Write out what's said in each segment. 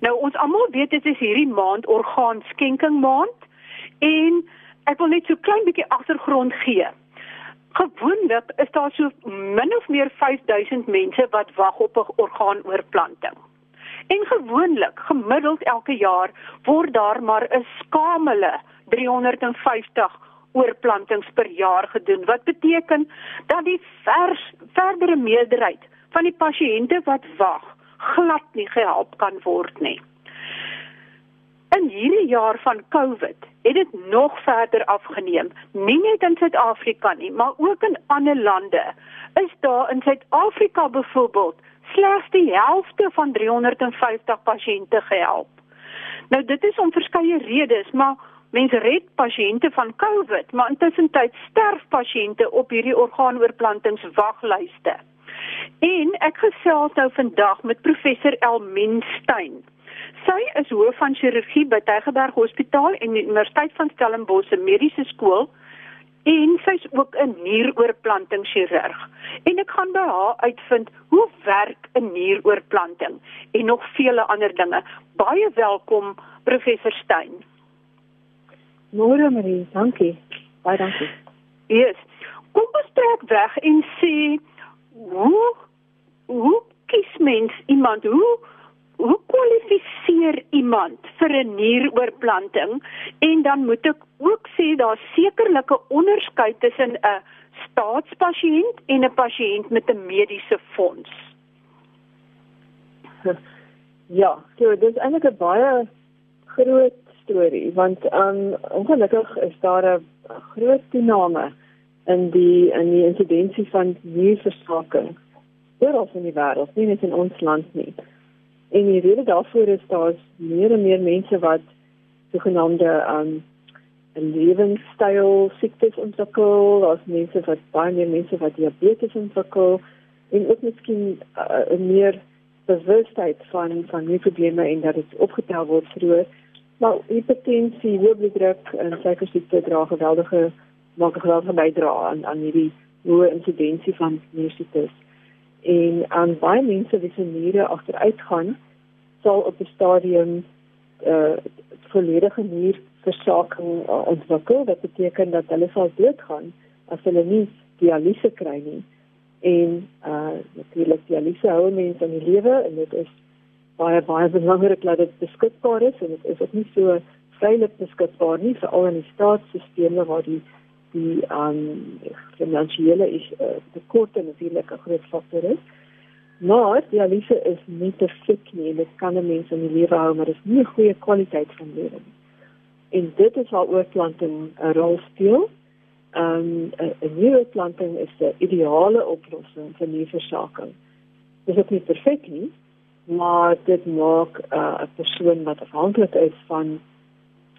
Nou ons almal weet dit is hierdie maand orgaanskenking maand en ek wil net so klein bietjie agtergrond gee. Gewoonlik is daar so min of meer 5000 mense wat wag op 'n orgaanoorplanting. En gewoonlik, gemiddeld elke jaar word daar maar 'n skamele 350 oorplantings per jaar gedoen. Wat beteken dat die vers, verdere meerderheid van die pasiënte wat wag, glad nie gehelp kan word nie. In hierdie jaar van COVID het dit nog verder afgeneem, nie net in Suid-Afrika nie, maar ook in ander lande. Is daar in Suid-Afrika byvoorbeeld slegs die helfte van 350 pasiënte gehelp. Nou dit is om verskeie redes, maar mense red pasiënte van COVID, maar intussen tyd sterf pasiënte op hierdie orgaanoorplantingswaglyste. En ek gesels nou vandag met professor Elmin Stein. Sy is hoof van chirurgie by Tygerberg Hospitaal en die Universiteit van Stellenbosch se mediese skool en sy's ook 'n nieroorplanting chirurg. En ek gaan by haar uitvind hoe werk 'n nieroorplanting en nog vele ander dinge. Baie welkom professor Stein. Môre Marie, dankie. Baie dankie. Yes. Kom ons trek weg en sê hoe? Hoe kies mens iemand? Hoe hoe kwalifiseer iemand vir 'n nieroorplanting? En dan moet ek ook sê daar's sekerlike onderskeid tussen 'n staatspasiënt en 'n pasiënt met 'n mediese fonds. Ja, so dis eintlik 'n baie groot storie want um ongelukkig is daar 'n groot toename in die in die insidensie van nierversaking oral in die wêreld, nie net in ons land nie. En die rede daarvoor is daar meer en meer mense wat sogenaamde um lewenstyl siektes ontwikkel, daar's mense wat baie meer mense wat diabetes ontwikkel en ook miskien 'n uh, meer bewustheid van van nie probleme en dat dit opgetel word vroeër. Maar hipertensie, hoë bloeddruk en suikersiekte dra geweldige maak 'n geweldige bydrae aan aan hierdie hoë insidensie van niersiektes en aan baie mense wie se niere agteruit gaan sal op 'n stadium uh volledige nierversaking uh, ontwikkel. Wat beteken dat hulle sal doodgaan as hulle nie dialyse kry nie. En uh natuurlik dialyse hou mense in die lewe en dit is baie baie belangrik dat dit beskikbaar is en dit is ook nie so vrylik beskikbaar nie veral in die staatsstelsels waar die die um, finansiële is uh, tekorte natuurlik 'n groot faktor is. Maar dialyse is nie perfek nie. Dit kan 'n mens in die lewe hou, maar dit is nie 'n goeie kwaliteit van lewe nie. En dit is waar oorplanting 'n rol speel. Um, 'n nuwe planting is 'n ideale oplossing vir nierversaking. Dit is ook nie perfek nie, maar dit maak uh, 'n uh, persoon wat afhanklik is van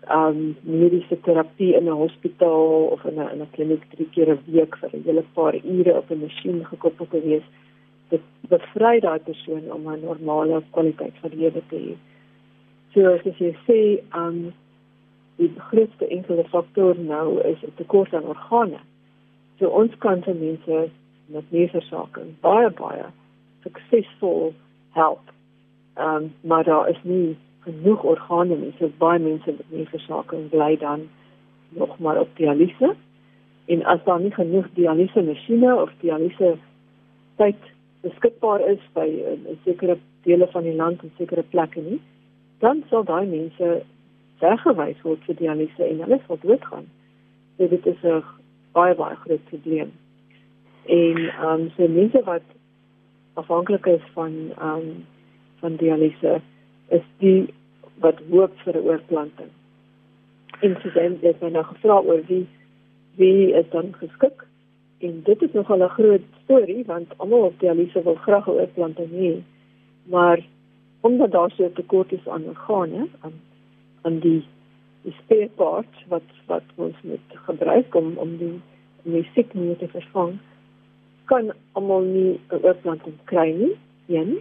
um mediese terapie in 'n hospitaal of in 'n in 'n kliniek drie keer 'n week vir 'n hele paar ure op 'n masjien gekoppel te wees dit bevry daai persoon om 'n normale kwaliteit van lewe te hê. So as jy sê um die grootste enkele faktor nou is 'n tekort aan organe. So ons kan se mense met nierversaking baie baie suksesvol help. Um maar daar is nie genoeg organe nie. So baie mense met nierversaking bly dan nog maar op dialyse. En as daar nie genoeg dialyse masjiene of dialyse tyd beskikbaar is by 'n sekere dele van die land en sekere plekke nie, dan sal daai mense weggewys word vir dialyse en hulle sal doodgaan. So dit is 'n baie baie groot probleem. En ehm um, so mense wat afhanklik is van ehm um, van dialyse is die wat hoop vir 'n oorplanting. En sê dit is nou gevra oor wie wie is dan geskik en dit is nogal 'n groot storie want almal op dialyse wil graag 'n oorplanting hê. Maar omdat daar so 'n tekort is aan organe aan aan die die spare part wat wat ons met gebruik om om die om die siekte te vervang kan almal nie 'n oorplanting kry nie. Een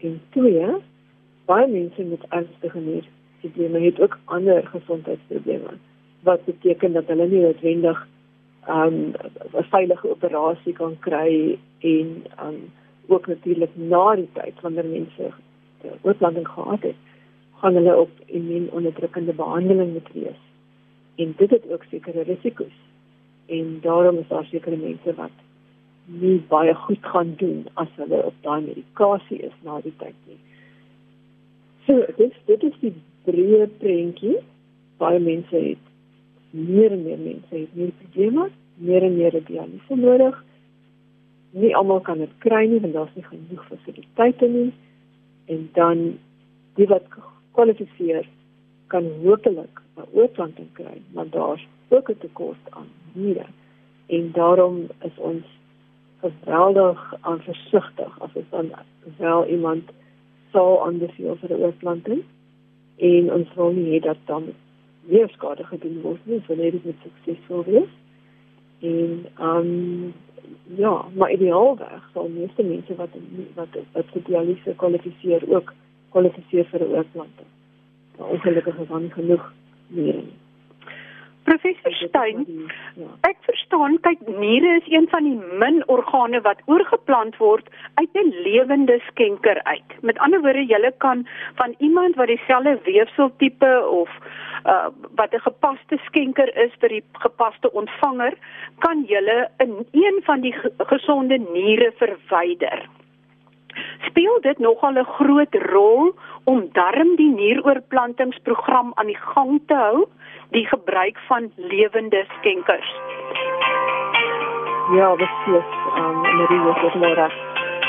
en twee baie mense met ernstige nierprobleme het ook ander gesondheidsprobleme wat beteken dat hulle nie noodwendig um, 'n um, veilige operasie kan kry en um, ook natuurlik na die tyd wanneer mense oorplanting gehad het gaan hulle op immuunonderdrukkende behandeling moet wees. En dit het ook sekere risiko's. En daarom is daar sekere mense wat nie baie goed gaan doen as hulle op daai medikasie is na die tyd nie. So, dit dit is die breë prentjie. Baie mense het meer en meer mense het meer probleme, meer en meer dialyse nodig. Nie almal kan dit kry nie want daar's nie genoeg fasiliteite nie. En dan die wat kwalifiseer kan hopelik 'n oorplanting kry, maar daar's ook 'n tekort aan niere. En daarom is ons geweldig aan versigtig as ons dan wel iemand sou aanbeveel vir 'n oorplanting en ons wil nie hê dat dan weer skade gedoen word nie, so net dit suksesvol wees. En um ja, maar ideaalweg sal meeste mense wat wat wat vir dialyse kwalifiseer ook kwalifiseer vir 'n oorplanting. Maar ongelukkig is daar nie genoeg meer nie. Professor Stein, ja. ek verstaan kyk niere is een van die min organe wat oorgeplant word uit 'n lewende skenker uit. Met ander woorde, jy kan van iemand wat dieselfde weefseltipe of uh, wat 'n gepaste skenker is vir die gepaste ontvanger, kan jy in een van die gesonde niere verwyder. Speel dit nogal 'n groot rol om darm die nieroorplantingsprogram aan die gang te hou? Die gebruik van lewende skenkers. Ja, dit is um Marie was dit nou reg.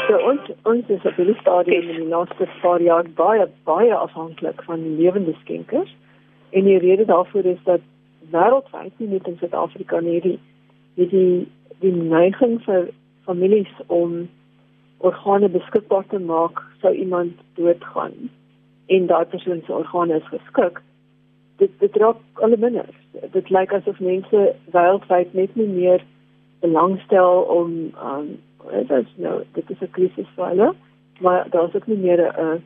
So ons ons is op die stadium in die laaste paar jaar baie baie afhanklik van lewende skenkers. En die rede daarvoor is dat wêreldwyd nie net in Suid-Afrika nie die die die neiging vir families om organe beskikbaar te maak sou iemand doodgaan en daai persoon se organe is geskik dit dit raak alle minder. Dit lyk asof mense wêreldwyd net nie meer belangstel om um dit is nou dit is 'n krisis vir hulle, maar daar is ook nie meer 'n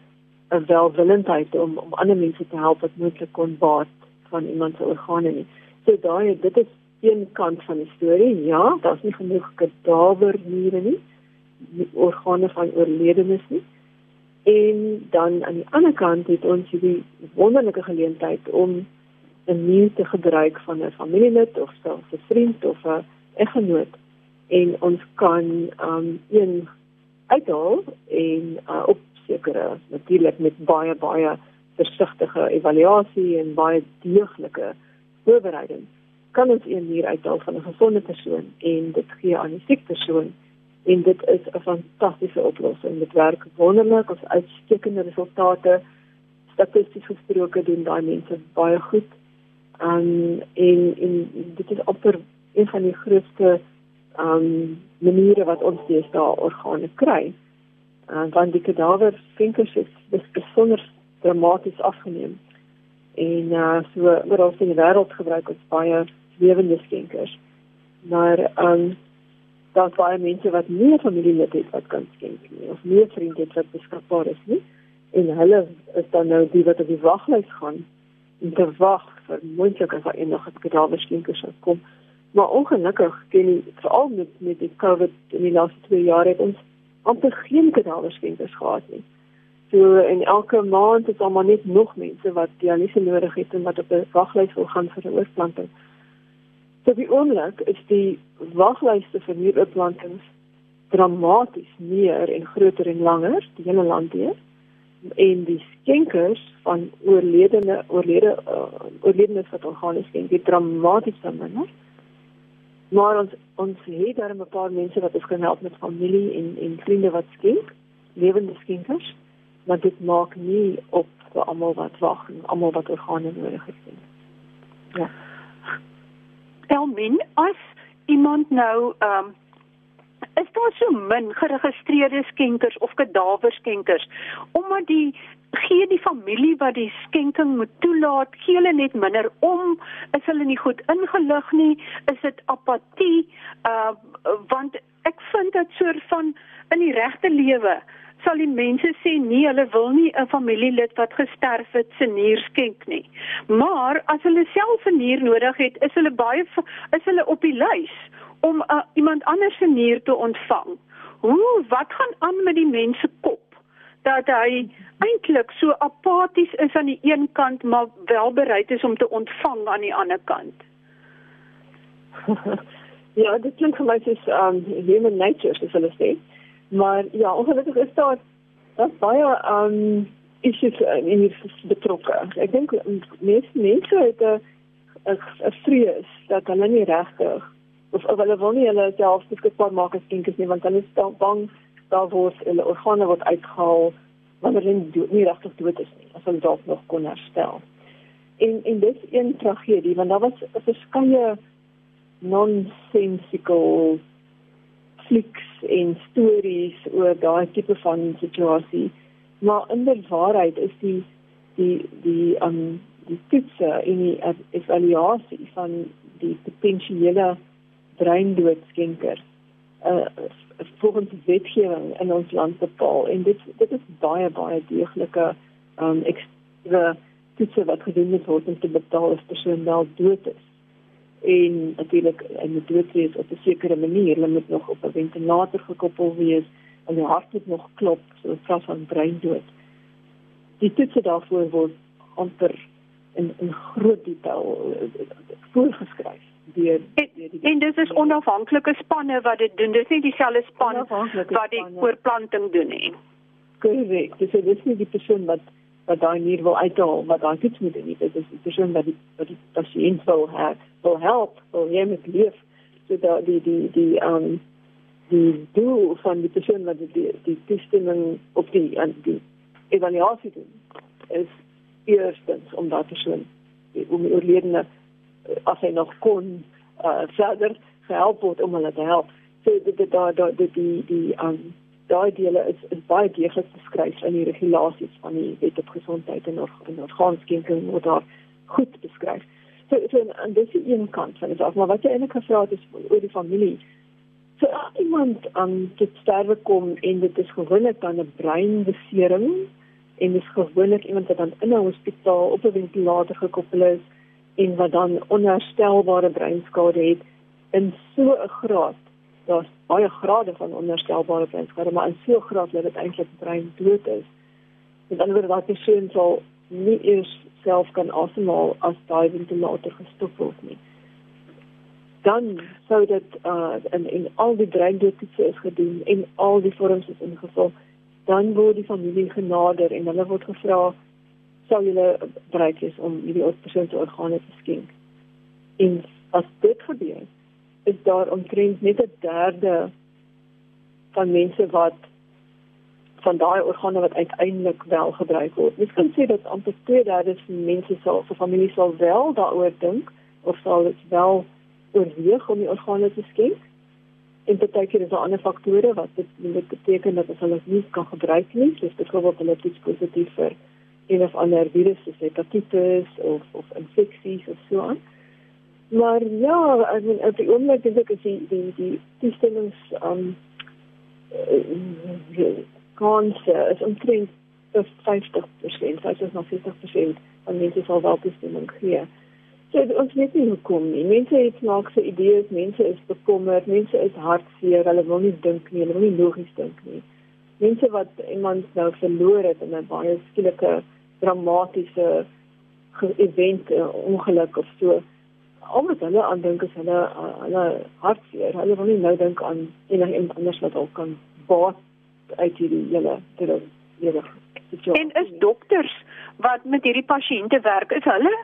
'n welwillendheid om om ander mense te help wat moontlik kon baat van iemand se organe nie. So daai dit is een kant van die storie. Ja, daar's nie genoeg kadaver niere nie, nie organe van oorledenes nie. En dan aan die ander kant het ons hierdie wonderlike geleentheid om 'n nuwe te gebruik van 'n familielid of selfs 'n vriend of 'n eggenoot en ons kan um een uithaal en uh, op sekere natuurlik met baie baie versigtige evaluasie en baie deeglike voorbereiding kan ons een hier uithaal van 'n gesonde persoon en dit gee aan die siek persoon en dit is 'n fantastiese oplossing. Dit werk wonderlik, ons uitstekende resultate. Statisties gesproke doen daai mense baie goed. Um, en en dit is amper een van die grootste um maniere wat ons deesdae organe kry. Uh, want die kadaver vinkers is, besonder dramaties afgeneem. En uh, so oor in die wêreld gebruik ons baie lewende skenkers. Maar um daar's baie mense wat nie 'n familielid het wat kan skenk nie of nie 'n vriend het wat beskikbaar is nie. En hulle is dan nou die wat op die waglys gaan en te wag vir moontlik as daar enige kadaverskenkers sal kom. Maar ongelukkig ken jy veral met met die covid in die laaste 2 jaar het ons amper geen kadaverskenkers gehad nie. So in elke maand is almal net nog mense wat dialyse nodig het en wat op 'n waglys wil gaan vir 'n oorplanting So die oomblik is die waglyste vir nuurplantings dramaties meer en groter en langer die hele land deur en die skenkers van oorledene oorlede uh, oorledenes wat organies skenk het dramaties verminder. Maar ons ons het daar 'n paar mense wat ons kan help met familie en en vriende wat skenk, lewende skenkers, maar dit maak nie op vir almal wat wag en almal wat organe nodig het nie. Ja Elmin, as iemand nou ehm um, is daar so min geregistreerde skenkers of kadaverskenkers omdat die gee die familie wat die skenking moet toelaat gee hulle net minder om is hulle nie goed ingelig nie is dit apatie uh want ek vind dit soort van in die regte lewe sal die mense sê nee, hulle wil nie 'n familielid wat gesterf het se nier skenk nie. Maar as hulle self 'n nier nodig het, is hulle baie is hulle op die lys om uh, iemand anders se nier te ontvang. Hoe wat gaan aan met die mense kop dat hy eintlik so apaties is aan die een kant maar wel bereid is om te ontvang aan die ander kant. ja, dit klink vir my soos um human nature soos hulle sê. Maar ja, ongelukkig is daar dat baie um issues in hier betrokke. Ek dink meeste mense het 'n 'n vrees dat hulle nie regtig of, of hulle wil nie hulle self beskikbaar maak as kinders nie want hulle is dan bang daar word hulle organe word uitgehaal wanneer hulle nie regtig dood is nie as hulle dalk nog kon herstel. En en dis een tragedie want daar was verskeie nonsensical flieks en stories oor daai tipe van situasie. Maar in die waarheid is die die die um die toetse en die evaluasie van die potensiële breindood-skenker uh volgens die wetgewing in ons land bepaal en dit dit is baie baie deeglike um ekstra toetse wat gedoen word om te bepaal of persoon wel dood is en natuurlik en moet dood wees op 'n sekere manier. Hulle moet nog op 'n ventilator gekoppel wees en die hart moet nog klop so 'n slag van breindood. Die toetse daarvoor word amper in in groot detail eh, voorgeskryf deur deur die En dis is onafhanklike spanne wat dit doen. Dis nie dieselfde span wat die oorplanting doen nie. Korrek. Dis dis nie die persoon wat wat daai nier wil uithaal wat daai toets moet doen. Dit is die persoon wat die wat die pasiënt wil hê, wil help, wil hê met leef. So dat die die die um die doel van die persoon wat die die toestemming op die en die evaluasie doen is eerstens om daai persoon om die oorledene eh, as hy nog kon uh, verder help word om hulle te help. So dit dit daar die die die um daai dele is is baie deeglik beskryf in die regulasies van die wet op gesondheid en org en orgaanskenking word daar goed beskryf. So so en dis die een kant van dit af, maar wat jy eintlik gevra het is oor die familie. So iemand aan um, dit sterwe kom en dit is gewoonlik dan 'n breinbesering en dis gewoonlik iemand wat dan in 'n hospitaal op 'n ventilator gekoppel is en wat dan onherstelbare breinskade het in so 'n graad daar's baie grade van onherstelbare breinskade, maar in so graad dat dit eintlik brein dood is. Met ander woorde, daai persoon sal nie eers self kan asemhaal as daai ventilator gestop word nie. Dan sou dit uh in in al die breindoodtoetse is gedoen en al die vorms is ingevul, dan word die familie genader en hulle word gevra sou julle bereid wees om hierdie persoon se organe te skenk. En as dit gebeur, is daar omtrent net 'n derde van mense wat van daai organe wat uiteindelik wel gebruik word. Mens kan sê dat amper twee derde van mense sal vir familie sal wel daaroor dink of sal dit wel oorweeg om die organe te skenk. En partykeer is daar ander faktore wat dit, dit beteken dat as hulle nie kan gebruik nie, soos byvoorbeeld hulle toets positief vir een of ander virus, soos hepatitis of of infeksies of so aan. Maar ja, as in op die oomblik dink ek is die die die toestemmings um kanse is omtrent 50%, dit is nog 50% van mense sal wel toestemming gee. So ons weet nie hoekom nie. Mense het snaakse idees, mense is bekommerd, mense is hartseer, hulle wil nie dink nie, hulle wil nie logies dink nie. Mense wat iemand nou verloor het in 'n baie skielike dramatiese event, ongeluk of so al wat hulle aan dink is hulle hulle hartseer. Hulle wil nie nou dink aan enigiemand anders wat ook kan baat uit hierdie hele hele situasie. En is dokters wat met hierdie pasiënte werk, is hulle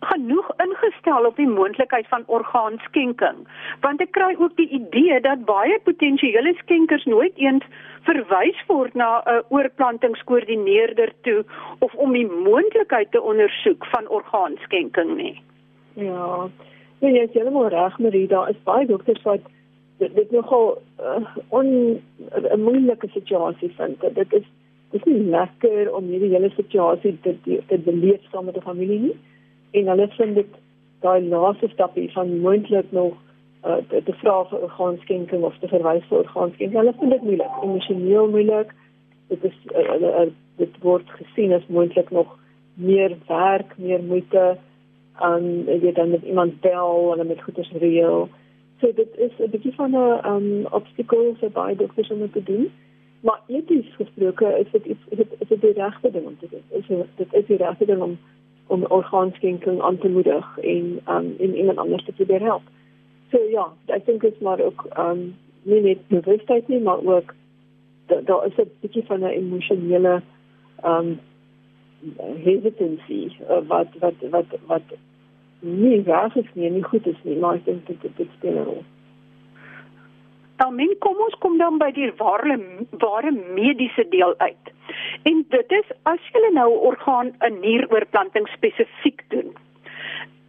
genoeg ingestel op die moontlikheid van orgaanskenking want ek kry ook die idee dat baie potensiële skenkers nooit eens verwys word na 'n oorplantingskoördineerder toe of om die moontlikheid te ondersoek van orgaanskenking nie. Ja. Ja, jy is heeltemal reg, Marie, daar is baie dokters wat dit, dit nogal uh, on 'n moeilike situasie vind. Dit is dit is nie lekker om hierdie hele situasie te te beleef saam met 'n familie nie. En hulle vind dit daai laaste stapie van moontlik nog uh, te, te vra vir orgaanskenking of te verwys vir orgaanskenking. Hulle vind dit moeilik, emosioneel moeilik. Dit is uh, uh, dit word gesien as moontlik nog meer werk, meer moeite um jy dan met iemand bel en met goeders reël. So dit is 'n bietjie van 'n um obstacle vir baie dokters om te doen. Maar eties gesproke is dit is dit is dit die regte ding om te doen. Is dit is die regte ding om om orgaanskenking aan te moedig en um en iemand anders te probeer help. So ja, ek dink dit is maar ook um nie net bewustheid nie, maar ook daar da is 'n bietjie van 'n emosionele um hesitancy uh, wat wat wat wat nie reg is nie, nie goed is nie, maar ek dink dit dit speel 'n rol. Dan min kom ons kom dan by die ware ware mediese deel uit. En dit is as jy nou orgaan 'n nieroorplanting spesifiek doen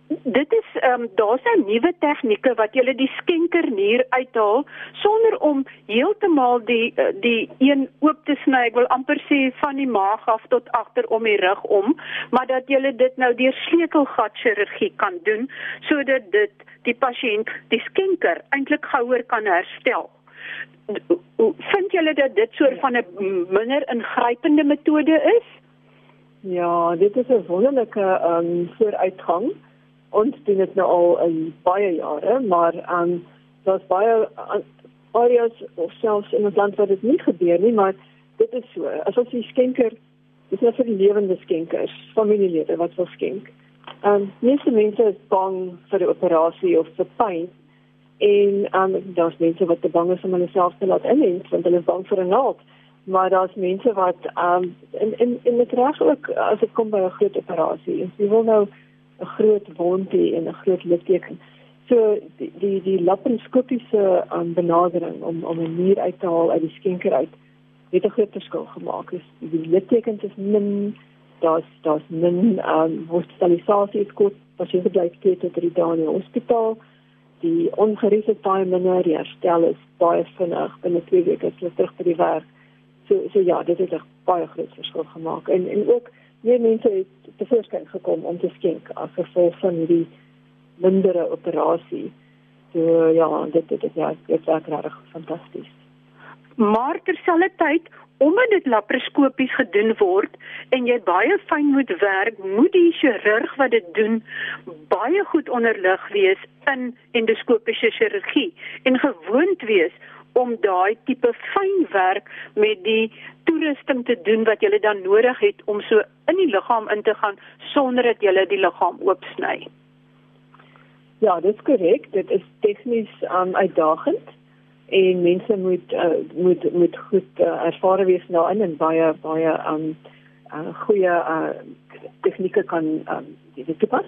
dit is ehm um, daar's nou nuwe tegnieke wat jy die skenkernier uithaal sonder om heeltemal die eh, die een oop te sny. Ek wil amper sê van die maag af tot agter om die rug om, maar dat jy dit nou deur sleutelgat chirurgie kan doen sodat dit die pasiënt die skenker eintlik gouer kan herstel. Vind julle dat dit soort van 'n minder ingrypende metode is? Ja, dit is 'n wonderlike ehm um, vooruitgang ons doen dit nou al in baie jare, maar aan um, daar's baie areas of selfs in 'n land waar dit nie gebeur nie, maar dit is so. As ons die skenker, dis nou vir die lewende skenkers, familielede wat wil skenk. Ehm um, meeste mense is bang vir 'n operasie of vir pyn. En um, daar's mense wat te bang is om hulle self te laat inent want hulle is bang vir 'n naald. Maar daar's mense wat ehm um, in in in met reg ook as dit kom by 'n groot operasie. Jy wil nou 'n groot wond hê en 'n groot litteken. So die die, die laparoskopiese um, benadering om om 'n nier uit te haal uit die skenker uit het 'n groot verskil gemaak. Is die littekens is min daar's daar's min um, hospitalisasie kort pasiënte bly steeds tot die dae in die hospitaal. Die ongeriese baie minder, die herstel is baie vinnig binne 2 weke is hulle terug by die werk. So so ja, dit het 'n baie groot verskil gemaak. En en ook meer mense het te voorskyn gekom om te skenk as gevolg van hierdie mindere operasie. So ja, dit dit is ja, dit is regtig fantasties. Maar terselfdertyd omdat dit laparoskopies gedoen word en jy baie fyn moet werk, moet die chirurg wat dit doen baie goed onderlig wees in endoskopiese chirurgie en gewoond wees om daai tipe fyn werk met die toerusting te doen wat jy dan nodig het om so in die liggaam in te gaan sonder dat jy die liggaam oopsny. Ja, dit is korrek. Dit is tegnies um, uitdagend en mense moet uh, moet moet goed uh, ervare wees daarin en baie baie um uh, goeie uh, tegnieke kan um, dit toepas.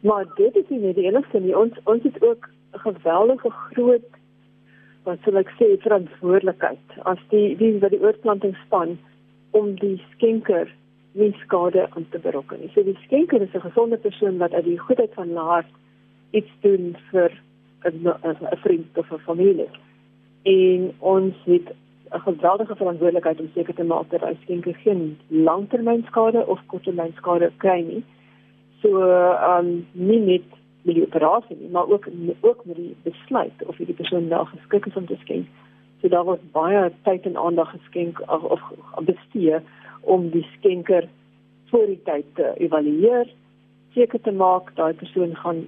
Maar dit is nie die enigste nie. Ons ons het ook geweldige groot wat sou ek sê verantwoordelikheid as die die wat die oorplanting span om die skenker nie skade aan te berokken nie. So die skenker is 'n gesonde persoon wat uit die goedheid van hart iets doen vir 'n vriend of 'n familie. En ons het 'n geweldige verantwoordelikheid om seker te maak dat hy skenker geen langtermynskade of korttermynskade kry nie. So ehm um, nie net met die operasie nie, maar ook ook met die besluit of hierdie persoon daar geskik is om te skenk. So daar was baie tyd en aandag geskenk of, of bestee om die skenker voor die tyd te evalueer, seker te maak daai persoon gaan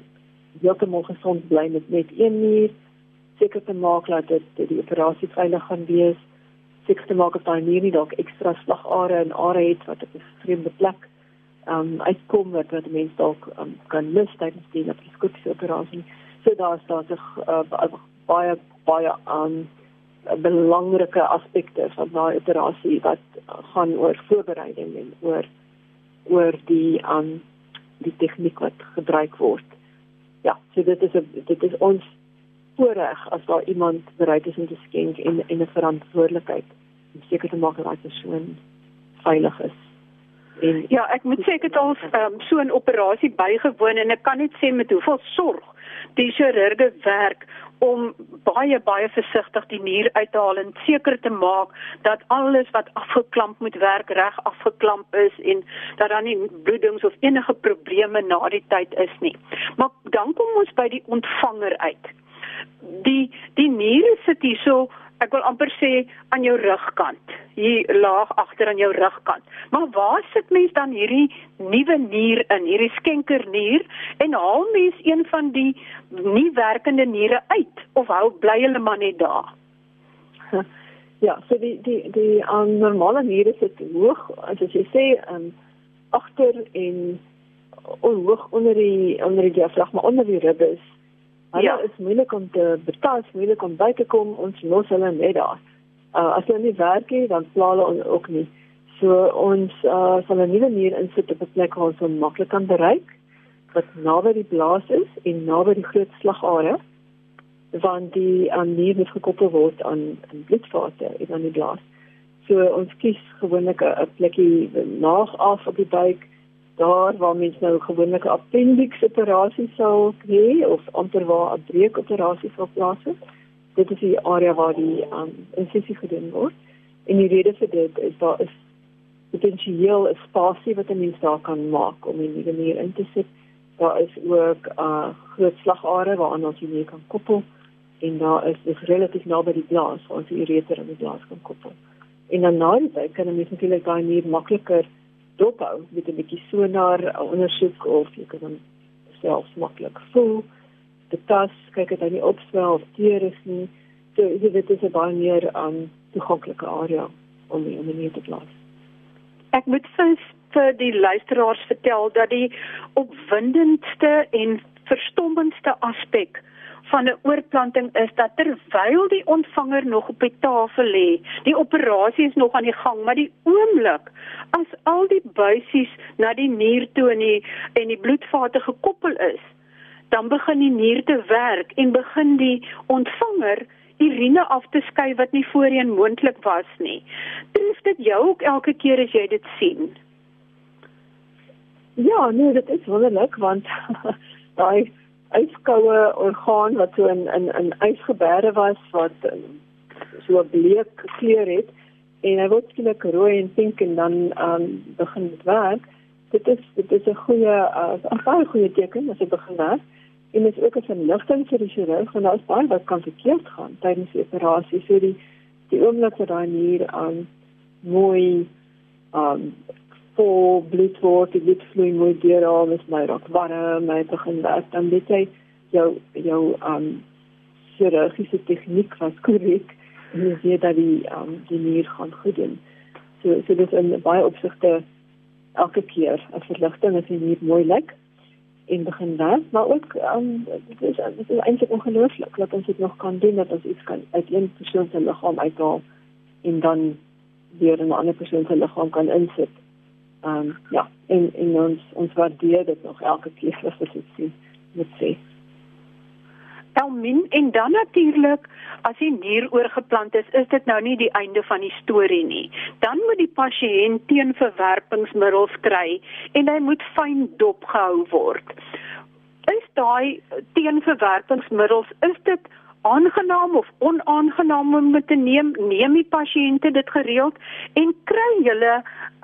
heeltemal gesond bly met net een nier, seker te maak dat dit die operasie veilig gaan wees, seker te maak of daai nier nie dalk ekstra slagare en are het wat op 'n vreemde plek um uitkom wat wat mense dalk um, kan mis tydens die laparoskopiese operasie. So daar's daar's 'n uh, baie baie um belangrike aspekte van daai operasie wat gaan oor voorbereiding en oor oor die um die tegniek wat gebruik word. Ja, so dit is 'n dit is ons voorreg as daar iemand bereid is om te skenk en en 'n verantwoordelikheid om seker te maak dat daai persoon veilig is. Ja, ek moet sê ek het al um, so 'n operasie bygewoon en ek kan net sê met hoeveel sorg die chirurge werk om baie baie versigtig die nier uit te haal en seker te maak dat alles wat afgeklamp moet werk reg afgeklamp is en dat daar nie bloedings of enige probleme na die tyd is nie. Maar dan kom ons by die ontvanger uit. Die die niere sit hier so ek wil amper sê aan jou rugkant, hier laag agter aan jou rugkant. Maar waar sit mens dan hierdie nuwe nier in, hierdie skenkernier en haal mens een van die nie werkende niere uit of hou bly hulle maar net daar? Ja, so die die die um, normale niere sit hoog, as jy sê, um, agter en hoog onder die onder die diafragma onder die ribbes. Hulle ja. is moeilik om te betas, moeilik om by te kom. Ons los hulle net daar. Uh, as hulle nie werk nie, dan pla hulle ook nie. So ons uh, sal 'n nuwe nier insit op 'n plek waar ons hom maklik kan bereik wat naby die blaas is en naby die groot slagare want die aan nier moet gekoppel word aan 'n bloedvate in aan die blaas. So ons kies gewoonlik 'n plekkie naag af op die buik daar waar mens nou gewoonlik 'n appendix operasie sal hê of amper waar 'n breek operasie sal plaasvind. Dit is die area waar die um, insisie gedoen word. En die rede vir dit is daar is potensieel 'n spasie wat 'n mens daar kan maak om in die manier in te sit. Daar is ook 'n uh, groot slagare waaraan ons hier kan koppel en daar is dit relatief naby die blaas waar ons die ureter aan die blaas kan koppel. En dan na die tyd kan 'n mens natuurlik daai nier makliker dophou met 'n bietjie sonar ondersoek of jy kan self maklik voel. Die tas kyk dit aan die opswel of teer is nie. So dit is 'n baie meer um toeganklike area om die om die te plaas. Ek moet vir vir die luisteraars vertel dat die opwindendste en verstommendste aspek van 'n oorplanting is dat terwyl die ontvanger nog op die tafel lê, die operasie is nog aan die gang, maar die oomblik as al die buisies na die nier toe en die en die bloedvate gekoppel is, dan begin die nier te werk en begin die ontvanger urine af te skei wat nie voorheen moontlik was nie. Tref dit jou ook elke keer as jy dit sien? Ja, nee, dit is wonderlik want daai ijskoue orgaan wat so in in in ijsgebere was wat um, so 'n bleek kleur het en hy word skielik rooi en pink en dan um, begin dit werk. Dit is dit is 'n goeie uh, 'n baie goeie teken as dit begin werk. En dit is ook 'n verligting vir die chirurg want daar is baie wat kan verkeerd gaan tydens die operasie. So die die oomblik wat daai nier aan um, mooi um vol bloed word, die bloed vloei mooi deur al, is my raak warm, my begin werk, dan weet jy jou jou um chirurgiese tegniek was korrek. En jy weet dat die um die nier gaan goed doen. So so dit is in baie opsigte elke keer 'n verligting as die nier mooi lyk en begin werk, maar ook um dit is dit is eintlik ongelooflik dat ons dit nog kan doen dat ons iets kan uit een persoon se liggaam uithaal en dan weer 'n ander persoon se liggaam kan insit um, ja, en en ons ons waardeer dit nog elke keer as dit sien met sê. Elmin en dan natuurlik as die nier oorgeplant is, is dit nou nie die einde van die storie nie. Dan moet die pasiënt teenverwerpingsmiddels kry en hy moet fyn dopgehou word. Is daai teenverwerpingsmiddels is dit aangenaam of onaangenaam om te neem neem die pasiënte dit gereeld en kry hulle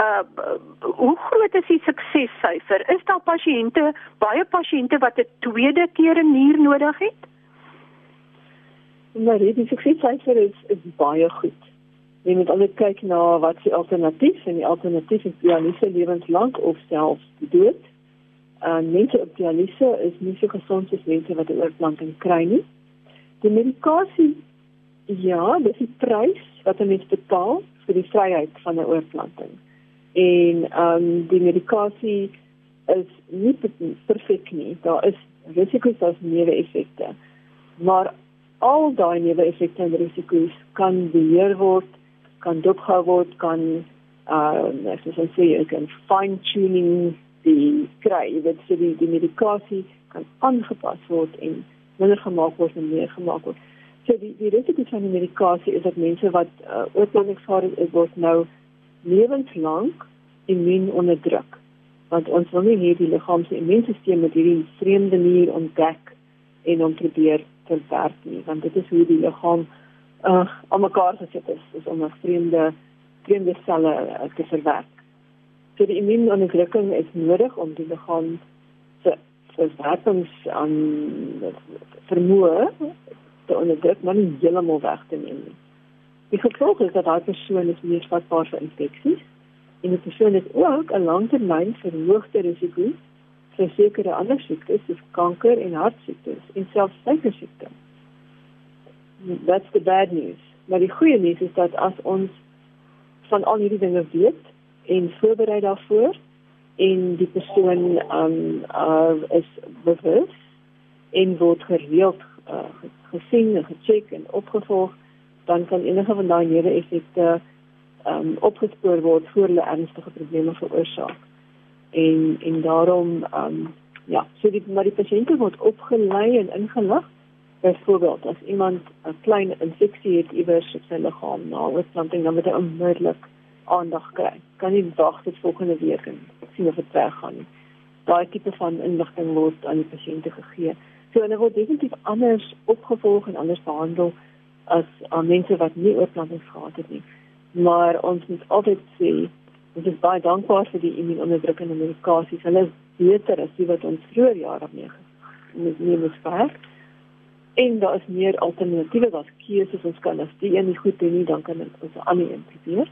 uh hoe groot is die suksessyfer is daar pasiënte baie pasiënte wat 'n tweede keer 'n nier nodig het? Maar die suksessyfer is is baie goed. Jy moet altyd kyk na wat die alternatief en die alternatief is dialyse lewenslank of selfs dood. Uh, mense op dialyse is nie so gesond as mense wat 'n oorplanting kry nie Die medikasie ja, dis die prys wat 'n mens betaal vir die vryheid van 'n oorplanting. En ehm um, die medikasie is nie perfek nie. Daar is risiko's as neeweffekte. Maar al daai neeweffekte en risiko's kan beheer word, kan dopgehou word, kan ehm uh, as ons sê, jy kan fine tuning die kry, dit sê die, die medikasie kan aangepas word en minder gemaak word en meer gemaak word. So die die risiko van die medikasie is dat mense wat uh, oorplantingsvaardig is word nou lewenslank immuun onderdruk. Want ons wil nie hê die liggaam se immuunstelsel met hierdie vreemde nier ontdek en hom probeer verwerk nie, want dit is hoe die liggaam uh om mekaar gesit is, is om 'n vreemde vreemde selle uh, te verwerk. So die immuunonderdrukking is nodig om die liggaam verwerkings aan vermoë te onderdruk, maar nie heeltemal weg te neem nie. Die gevolg is dat daai persoon is meer vatbaar vir infeksies en die persoon het ook 'n langtermyn verhoogde risiko vir sekere ander siektes soos kanker en hartsiektes en selfs suikersiekte. That's the bad news. Maar die goeie nuus is dat as ons van al hierdie dinge weet en voorberei daarvoor en die persoon um uh, is bewus en word gereeld uh, gesien en gecheck en opgevolg dan kan enige van daai neeweffekte um opgespoor word voor hulle ernstige probleme veroorsaak. En en daarom um ja, so die maar die pasiënte word opgelei en ingelig. Byvoorbeeld as iemand 'n klein infeksie het iewers op sy liggaam na oorplanting dan moet hy onmiddellik aandag kry. Kan nie wag tot volgende week en sien of dit reg gaan nie. Daai tipe van inligting word aan die pasiënte gegee. So hulle word definitief anders opgevolg en anders behandel as aan mense wat nie oorplantings gehad het nie. Maar ons moet altyd sê ons is baie dankbaar vir die immuunonderdrukkende medikasies. Hulle is beter as die wat ons vroeër jare mee met nie moet werk. En daar is meer alternatiewe wat keuses ons kan as die een nie goed doen nie, dan kan ons 'n ander een probeer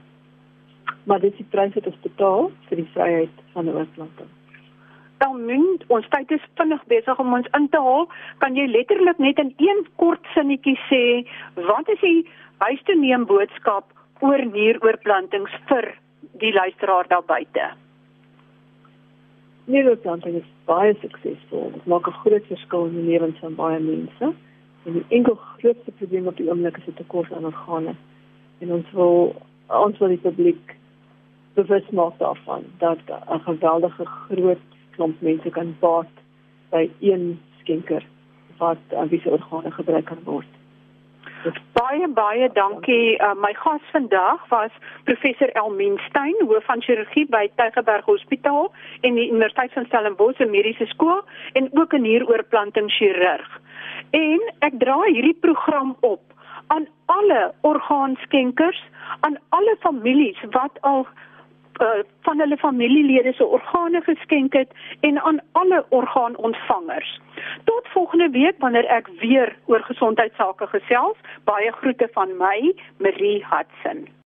maar dit is die prys wat ons betaal vir die vryheid van 'n oorplanting. Dan moet ons tyd is vinnig besig om ons in te haal. Kan jy letterlik net in een kort sinnetjie sê wat is die huis toe neem boodskap oor nieroorplantings vir die luisteraar daar buite? Nieroorplanting is baie suksesvol. Dit maak 'n groot verskil in die lewens van baie mense. En die enkel grootste probleem op die oomblik is 'n tekort aan organe. En ons wil ons wil die publiek bewus maak daarvan dat 'n geweldige groot klomp mense kan baat by een skenker wat aan wie se organe gebruik kan word. Baie baie dankie. Uh, my gas vandag was professor Elmien Stein, hoof van chirurgie by Tygerberg Hospitaal en die Universiteit van Stellenbosch Mediese Skool en ook 'n nieroorplanting chirurg. En ek dra hierdie program op aan alle orgaanskenkers, aan alle families wat al uh, van hulle familielede se organe geskenk het en aan alle orgaanontvangers. Tot volgende week wanneer ek weer oor gesondheidsake gesels. Baie groete van my, Marie Hudson.